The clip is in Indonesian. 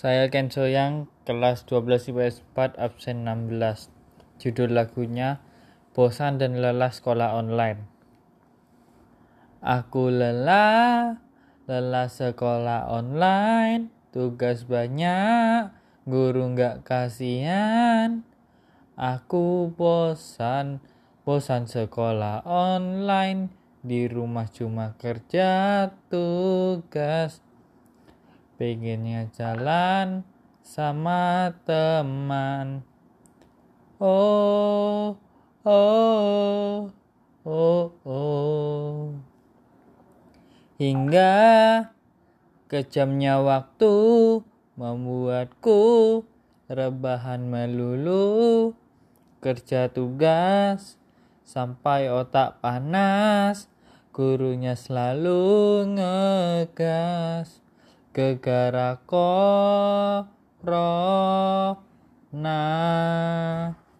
Saya Ken Soyang, kelas 12 IPS 4, absen 16. Judul lagunya Bosan dan Lelah Sekolah Online. Aku lelah, lelah sekolah online, tugas banyak, guru nggak kasihan. Aku bosan, bosan sekolah online, di rumah cuma kerja tugas pengennya jalan sama teman. Oh oh oh oh. Hingga kejamnya waktu membuatku rebahan melulu. Kerja tugas sampai otak panas. Gurunya selalu ngegas gegara corona